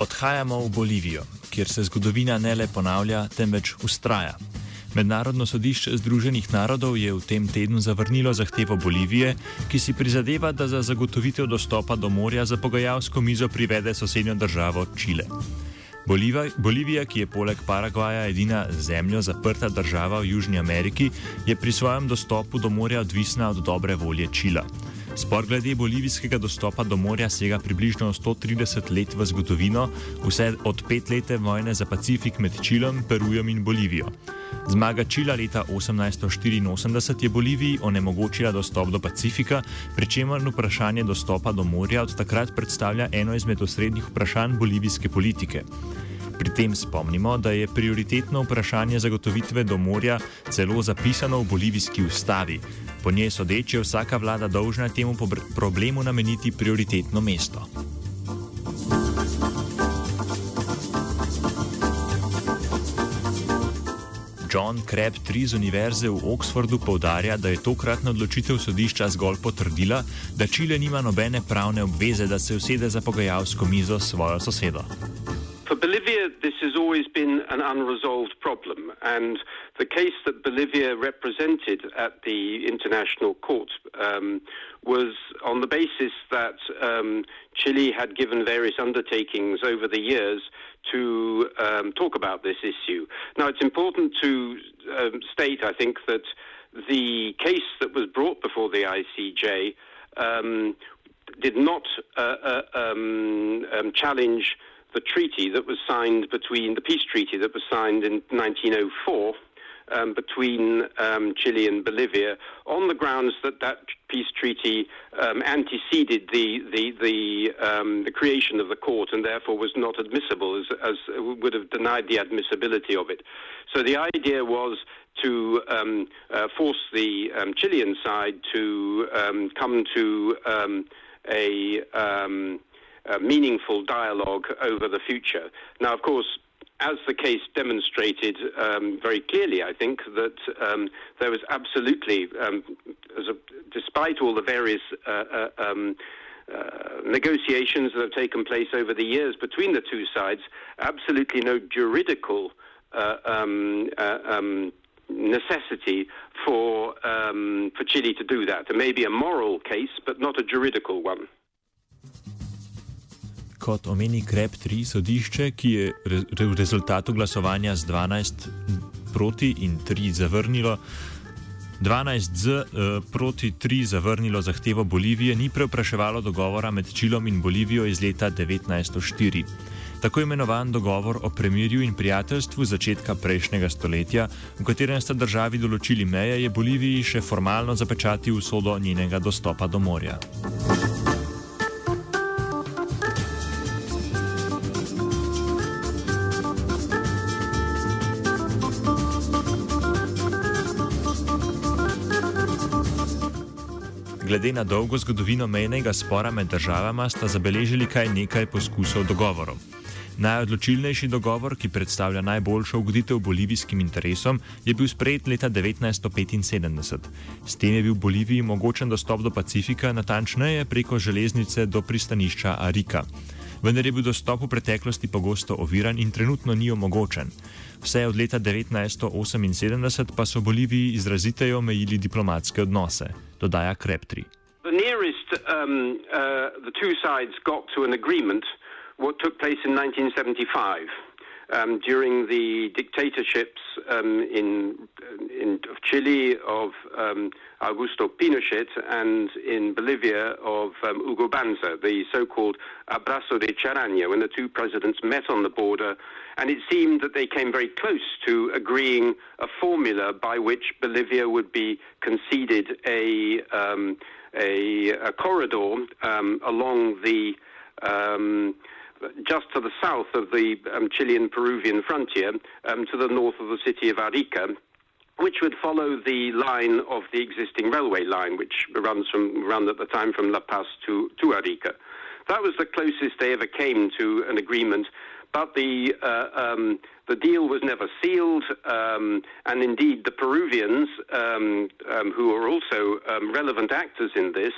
Odhajamo v Bolivijo, kjer se zgodovina ne le ponavlja, temveč ustraja. Mednarodno sodišče Združenih narodov je v tem tednu zavrnilo zahtevo Bolivije, ki si prizadeva, da za zagotovitev dostopa do morja za pogajalsko mizo privede sosednjo državo Čile. Bolivija, ki je poleg Paragvaja edina zemljo zaprta država v Južni Ameriki, je pri svojem dostopu do morja odvisna od dobre volje Čila. Spor glede bolivijskega dostopa do morja sega približno 130 let v zgodovino, vse od petlete vojne za Pacifik med Čilom, Perujem in Bolivijo. Zmaga Čila leta 1884 je Boliviji onemogočila dostop do Pacifika, pri čemer vprašanje dostopa do morja od takrat predstavlja eno izmed osrednjih vprašanj bolivijske politike. Pri tem spomnimo, da je prioritetno vprašanje zagotovitve do morja celo zapisano v bolivijski ustavi. Po njej sodeč je vsaka vlada dolžna temu problemu nameniti prioritetno mesto. John Crabtree z Univerze v Oxfordu povdarja, da je tokratna odločitev sodišča zgolj potrdila, da Čile nima nobene pravne obveze, da se usede za pogajalsko mizo s svojo sosedo. Has always been an unresolved problem, and the case that Bolivia represented at the International Court um, was on the basis that um, Chile had given various undertakings over the years to um, talk about this issue. Now, it's important to um, state, I think, that the case that was brought before the ICJ um, did not uh, uh, um, challenge the treaty that was signed between the peace treaty that was signed in 1904 um, between um, Chile and Bolivia on the grounds that that peace treaty um, anteceded the the the, um, the, creation of the court and therefore was not admissible, as, as would have denied the admissibility of it. So the idea was to um, uh, force the um, Chilean side to come to a uh, meaningful dialogue over the future. Now, of course, as the case demonstrated um, very clearly, I think that um, there was absolutely, um, a, despite all the various uh, uh, um, uh, negotiations that have taken place over the years between the two sides, absolutely no juridical uh, um, uh, um, necessity for for Chile to do that. There may be a moral case, but not a juridical one. Kot omeni Krep 3 sodišče, ki je v rezultatu glasovanja z 12 proti in 3 zavrnilo. 12 z eh, proti 3 zavrnilo zahtevo Bolivije, ni preopraševalo dogovora med Čilom in Bolivijo iz leta 1904. Tako imenovan dogovor o premirju in prijateljstvu začetka prejšnjega stoletja, v katerem sta državi določili meje, je Boliviji še formalno zapečatil usodo njenega dostopa do morja. Glede na dolgo zgodovino mejnega spora med državama sta zabeležili kar nekaj poskusov dogovorov. Najodločilnejši dogovor, ki predstavlja najboljšo ugoditev bolivijskim interesom, je bil sprejet leta 1975. S tem je bil Boliviji mogočen dostop do Pacifika, natančneje preko železnice do pristanišča Arika. Vendar je bil dostop v preteklosti pogosto oviran in trenutno ni omogočen. Vse od leta 1978 pa so Boliviji izraziteje omejili diplomatske odnose, dodaja. The nearest um, uh, the two sides got to an agreement, what took place in 1975. Um, during the dictatorships um, in, in of Chile of um, Augusto Pinochet and in Bolivia of um, Hugo Banzer, the so-called Abrazo de Charaña, when the two presidents met on the border, and it seemed that they came very close to agreeing a formula by which Bolivia would be conceded a um, a, a, corridor um, along the just to the south of the um, Chilean Peruvian frontier, um, to the north of the city of Arica, which would follow the line of the existing railway line, which runs from ran at the time from La Paz to, to Arica. That was the closest they ever came to an agreement, but the uh, um, the deal was never sealed, um, and indeed the Peruvians, um, um who are also um, relevant actors in this,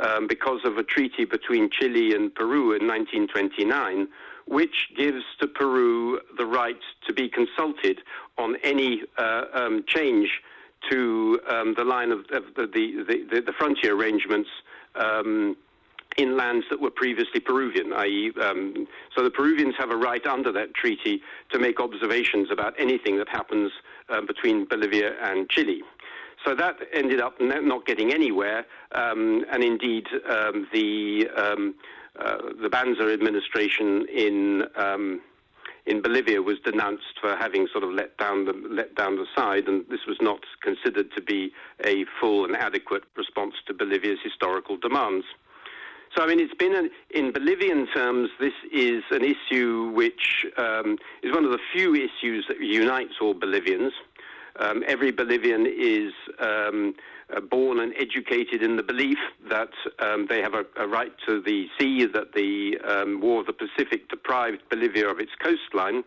um, because of a treaty between Chile and Peru in 1929, which gives to Peru the right to be consulted on any uh, um, change to um, the line of, of the, the, the, the, frontier arrangements um, in lands that were previously Peruvian, i.e., um, so the Peruvians have a right under that treaty to make observations about anything that happens uh, between Bolivia and Chile. So that ended up not getting anywhere, um, and indeed um, the um, uh, the Banzer administration in um, in Bolivia was denounced for having sort of let down the let down the side, and this was not considered to be a full and adequate response to Bolivia's historical demands. So, I mean, it's been an, in Bolivian terms, this is an issue which um, is one of the few issues that unites all Bolivians. Um, every Bolivian is um, uh, born and educated in the belief that um, they have a, a, right to the sea, that the um, War of the Pacific deprived Bolivia of its coastline,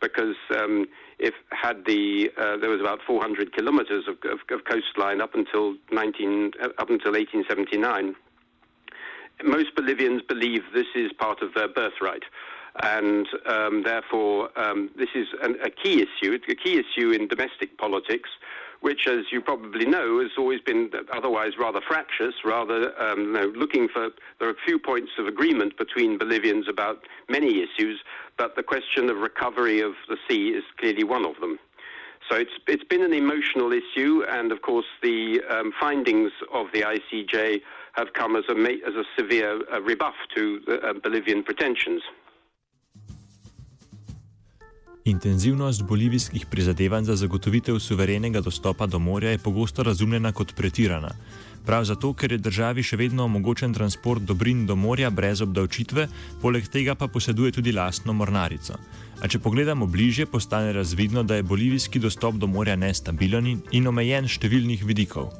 because um, if had the uh, there was about 400 kilometers of, of, of coastline up until 19 uh, up until 1879. Most Bolivians believe this is part of their birthright and um, therefore um, this is an, a key issue. It's a key issue in domestic politics, which, as you probably know, has always been otherwise rather fractious. Rather, um, you know, looking for there are a few points of agreement between Bolivians about many issues, but the question of recovery of the sea is clearly one of them. So it's it's been an emotional issue, and of course the um, findings of the ICJ have come as a as a severe uh, rebuff to the, uh, Bolivian pretensions. Intenzivnost bolivijskih prizadevanj za zagotovitev suverenega dostopa do morja je pogosto razumljena kot pretirana. Prav zato, ker je državi še vedno omogočen transport dobrin do morja brez obdavčitve, poleg tega pa poseduje tudi lastno mornarico. A če pogledamo bliže, postane razvidno, da je bolivijski dostop do morja nestabilen in omejen številnih vidikov.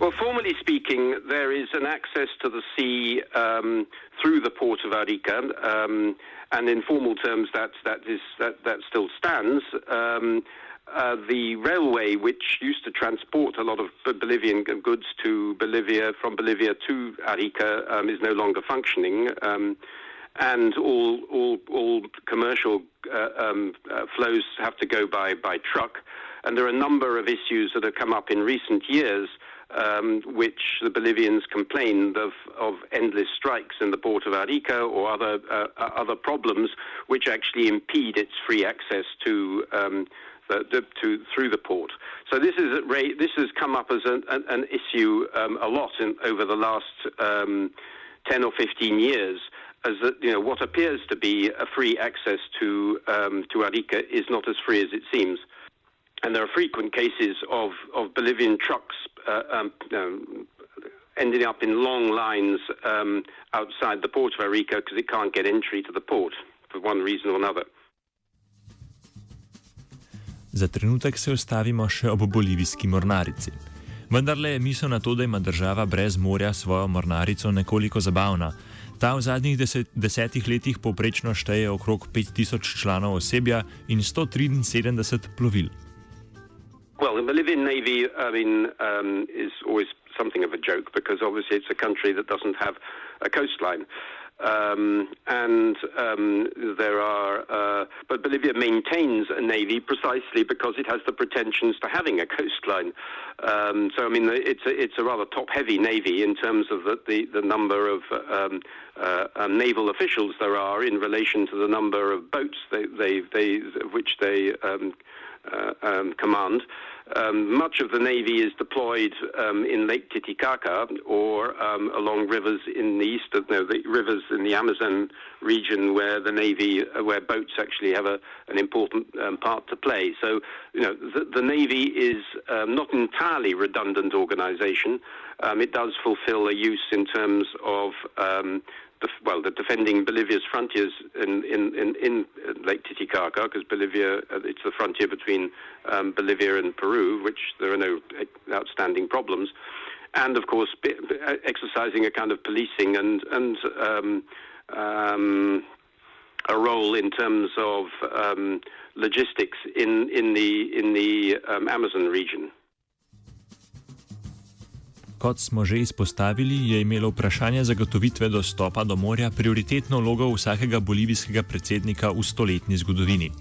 Well, formally speaking, there is an access to the sea um, through the port of Arica. Um, and in formal terms, that that is that that still stands. Um, uh, the railway, which used to transport a lot of Bolivian goods to Bolivia from Bolivia to Arica, um, is no longer functioning, um, and all all all commercial uh, um, uh, flows have to go by by truck. And there are a number of issues that have come up in recent years um, which the Bolivians complained of, of endless strikes in the port of Arica or other uh, uh, other problems which actually impede its free access to. Um, the, to, through the port. So this is this has come up as an, an, an issue um, a lot in, over the last um, ten or fifteen years as that you know what appears to be a free access to um, to Arica is not as free as it seems, and there are frequent cases of, of Bolivian trucks uh, um, um, ending up in long lines um, outside the port of Arica because it can't get entry to the port for one reason or another. Za trenutek se ustavimo še ob bolivijski mornarici. Vendar le misel na to, da ima država brez morja svojo mornarico, nekoliko zabavna. Ta v zadnjih deset, desetih letih povprečno šteje okrog 5000 članov osebja in 173 plovil. Well, the Bolivian Navy, I mean, um, is always something of a joke because obviously it's a country that doesn't have a coastline. Um, and um, there are, uh, but Bolivia maintains a navy precisely because it has the pretensions to having a coastline. Um, so, I mean, it's a, it's a rather top-heavy navy in terms of the, the, the number of um, uh, um, naval officials there are in relation to the number of boats they, they, they which they uh, um, command. Um, much of the Navy is deployed um, in Lake Titicaca or um, along rivers in the east of no, the rivers in the Amazon region where the Navy, uh, where boats actually have a, an important um, part to play. So, you know, the, the Navy is um, not entirely redundant organization. Um, it does fulfill a use in terms of well, the defending Bolivia's frontiers in, in, in, in Lake Titicaca, because Bolivia, uh, it's the frontier between um, Bolivia and Peru, which there are no outstanding problems. And of course, uh, exercising a kind of policing and, and um, um, a role in terms of um, logistics in, in the, in the um, Amazon region. Kot smo že izpostavili, je imelo vprašanje zagotovitve dostopa do morja prioritetno vlogo vsakega bolivijskega predsednika v stoletni zgodovini.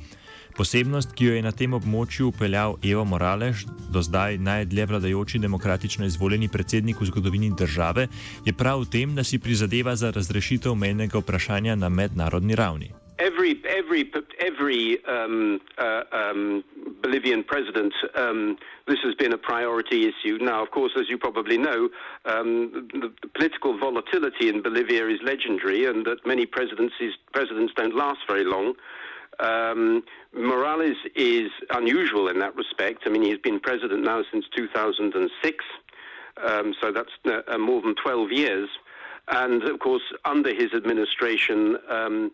Posebnost, ki jo je na tem območju upeljal Evo Morales, do zdaj najdlje vladajoči demokratično izvoljeni predsednik v zgodovini države, je prav v tem, da si prizadeva za razrešitev menjega vprašanja na mednarodni ravni. Every, every, every um, uh, um, Bolivian president, um, this has been a priority issue. Now, of course, as you probably know, um, the, the, political volatility in Bolivia is legendary, and that many presidencies presidents don't last very long. Um, Morales is unusual in that respect. I mean, he's been president now since 2006, um, so that's uh, more than 12 years. And of course, under his administration, um,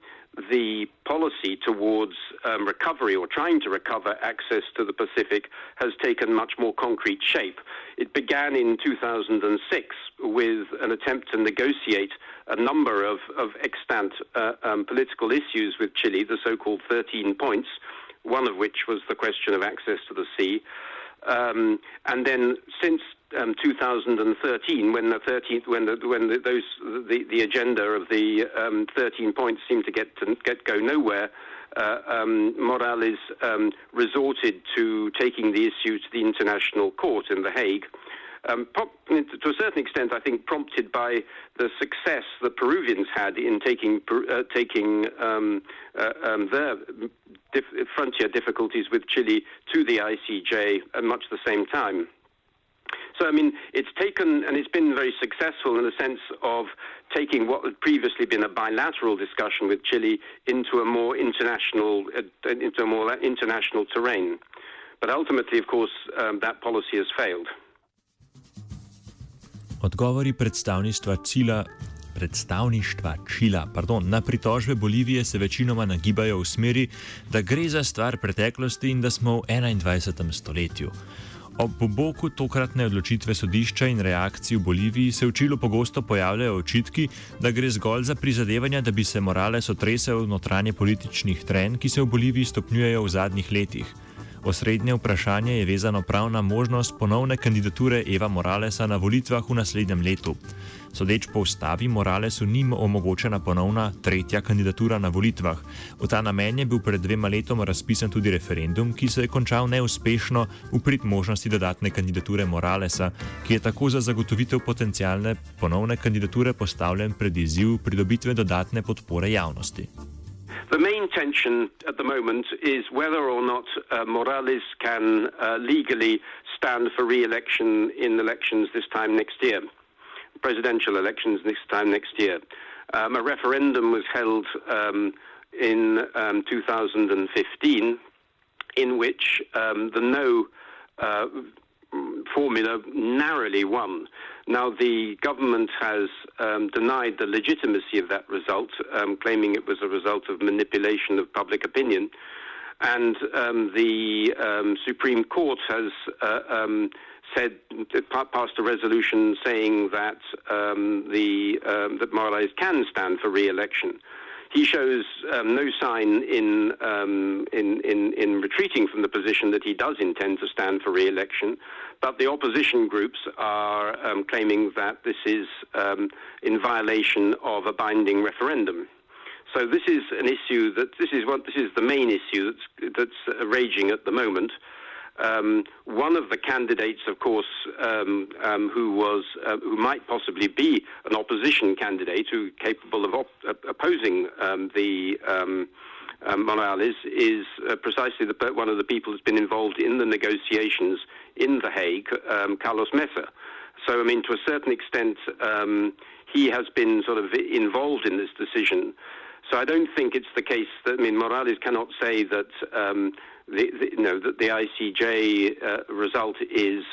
the policy towards um, recovery or trying to recover access to the Pacific has taken much more concrete shape. It began in 2006 with an attempt to negotiate a number of, of extant uh, um, political issues with Chile, the so called 13 points, one of which was the question of access to the sea. Um, and then since um, 2013, when the 13th, when the, when the, those the, the agenda of the um, 13 points seemed to get to get go nowhere, uh, um, Morales um, resorted to taking the issue to the International Court in The Hague. Um, to a certain extent, I think prompted by the success the Peruvians had in taking uh, taking um, uh, their dif- frontier difficulties with Chile to the ICJ at much the same time. So, I mean, it's taken and it's been very successful in the sense of taking what had previously been a bilateral discussion with Chile into a more international, uh, into a more international terrain. But ultimately, of course, um, that policy has failed. Odgovori predstavništva Čila. Predstavništva Čila pardon, na pritožbe Bolivije se večinoma nagibajo v smeri, da gre za stvar preteklosti in da smo v 21. stoletju. Ob boku tokratne odločitve sodišča in reakcij v Boliviji se v Čilu pogosto pojavljajo očitki, da gre zgolj za prizadevanja, da bi se Morales otresel notranje političnih trenj, ki se v Boliviji stopnjujejo v zadnjih letih. Osrednje vprašanje je vezano prav na možnost ponovne kandidature Eva Moralesa na volitvah v naslednjem letu. Sodeč po ustavi, Moralesu ni omogočena ponovna tretja kandidatura na volitvah. V ta namen je bil pred dvema letoma razpisan tudi referendum, ki se je končal neuspešno v prid možnosti dodatne kandidature Moralesa, ki je tako za zagotovitev potencijalne ponovne kandidature postavljen pred izziv pridobitve dodatne podpore javnosti. Tension at the moment is whether or not uh, Morales can uh, legally stand for re election in elections this time next year, presidential elections this time next year. Um, a referendum was held um, in um, 2015 in which um, the no uh, formula narrowly won. Now, the government has um, denied the legitimacy of that result, um, claiming it was a result of manipulation of public opinion. And um, the um, Supreme Court has uh, um, said, passed a resolution saying that um, the that Morales can stand for re-election he shows um, no sign in, um, in, in, in, retreating from the position that he does intend to stand for re-election. But the opposition groups are um, claiming that this is um, in violation of a binding referendum. So this is an issue that this is what this is the main issue that's that's uh, raging at the moment. Um, one of the candidates, of course, um, um, who was uh, who might possibly be an opposition candidate who capable of op- uh, opposing um, the um, um, Morales, is uh, precisely the, one of the people who's been involved in the negotiations in The Hague, um, Carlos Mesa. So, I mean, to a certain extent, he has been sort of involved in this decision. So I don't think it's the case that I mean Morales cannot say that um, the, the, you know that the ICJ uh, result is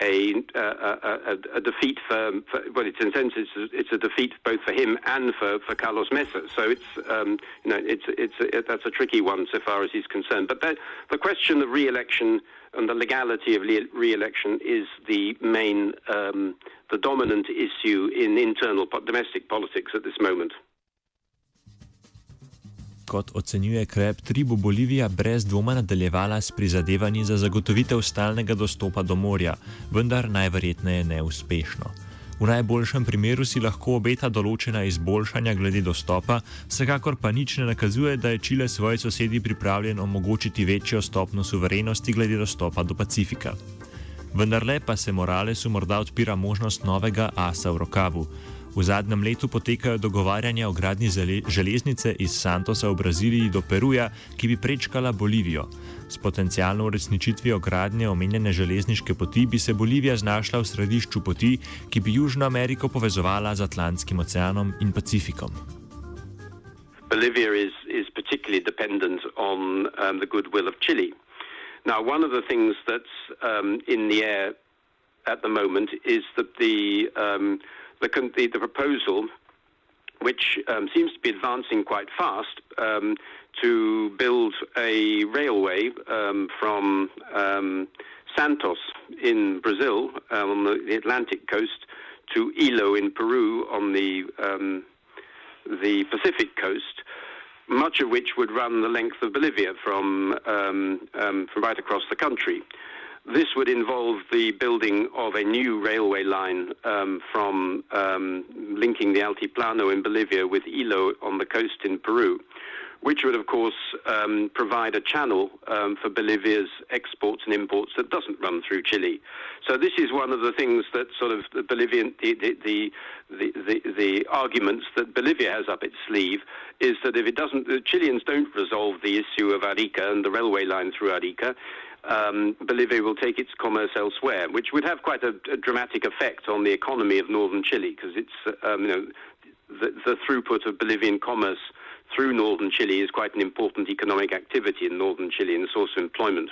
um, a, a, a, defeat for, for, well, it's in a sense it's a, it's a defeat both for him and for, for Carlos Mesa. So it's um, you know it's it's a, that's a tricky one so far as he's concerned. But the, the question of re-election and the legality of re-election is the main um, the dominant issue in internal domestic politics at this moment. Kot ocenjuje Krep, tri bo Bolivija brez dvoma nadaljevala s prizadevanji za zagotovitev stalnega dostopa do morja, vendar najverjetneje neuspešno. V najboljšem primeru si lahko obeta določena izboljšanja glede dostopa, vsekakor pa nič ne nakazuje, da je Čile svoji sosedi pripravljen omogočiti večjo stopno suverenosti glede dostopa do Pacifika. Vendar le pa se Moralesu morda odpira možnost novega asa v rokavu. V zadnjem letu potekajo dogovarjanja o gradnji železnice iz Santosa v Braziliji do Peruja, ki bi prečkala Bolivijo. S potencijalno uresničitvijo gradnje omenjene železniške poti bi se Bolivija znašla v središču poti, ki bi Južno Ameriko povezovala z Atlantskim oceanom in Pacifikom. Particularly dependent on um, the goodwill of Chile. Now, one of the things that's um, in the air at the moment is that the um, the, the, the proposal, which um, seems to be advancing quite fast, um, to build a railway um, from um, Santos in Brazil um, on the Atlantic coast to Ilo in Peru on the um, the Pacific coast, much of which would run the length of Bolivia from from right across the country. This would involve the building of a new railway line um, from um, linking the Altiplano in Bolivia with Ilo on the coast in Peru, which would, of course, um, provide a channel um, for Bolivia's exports and imports that doesn't run through Chile. So this is one of the things that sort of the Bolivian the the, the, the, the arguments that Bolivia has up its sleeve is that if it doesn't, the Chileans don't resolve the issue of Arica and the railway line through Arica um, Bolivia will take its commerce elsewhere, which would have quite a, a dramatic effect on the economy of northern Chile, because it's um, you know the, the, throughput of Bolivian commerce through northern Chile is quite an important economic activity in northern Chile and a source of employment.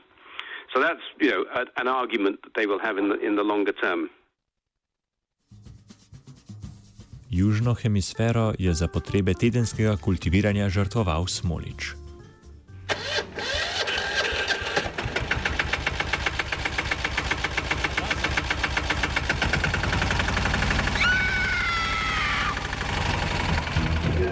So that's you know a, an argument that they will have in the, in the longer term. Južno hemisfero je za potrebe tedenskega kultiviranja žrtvoval Smolič.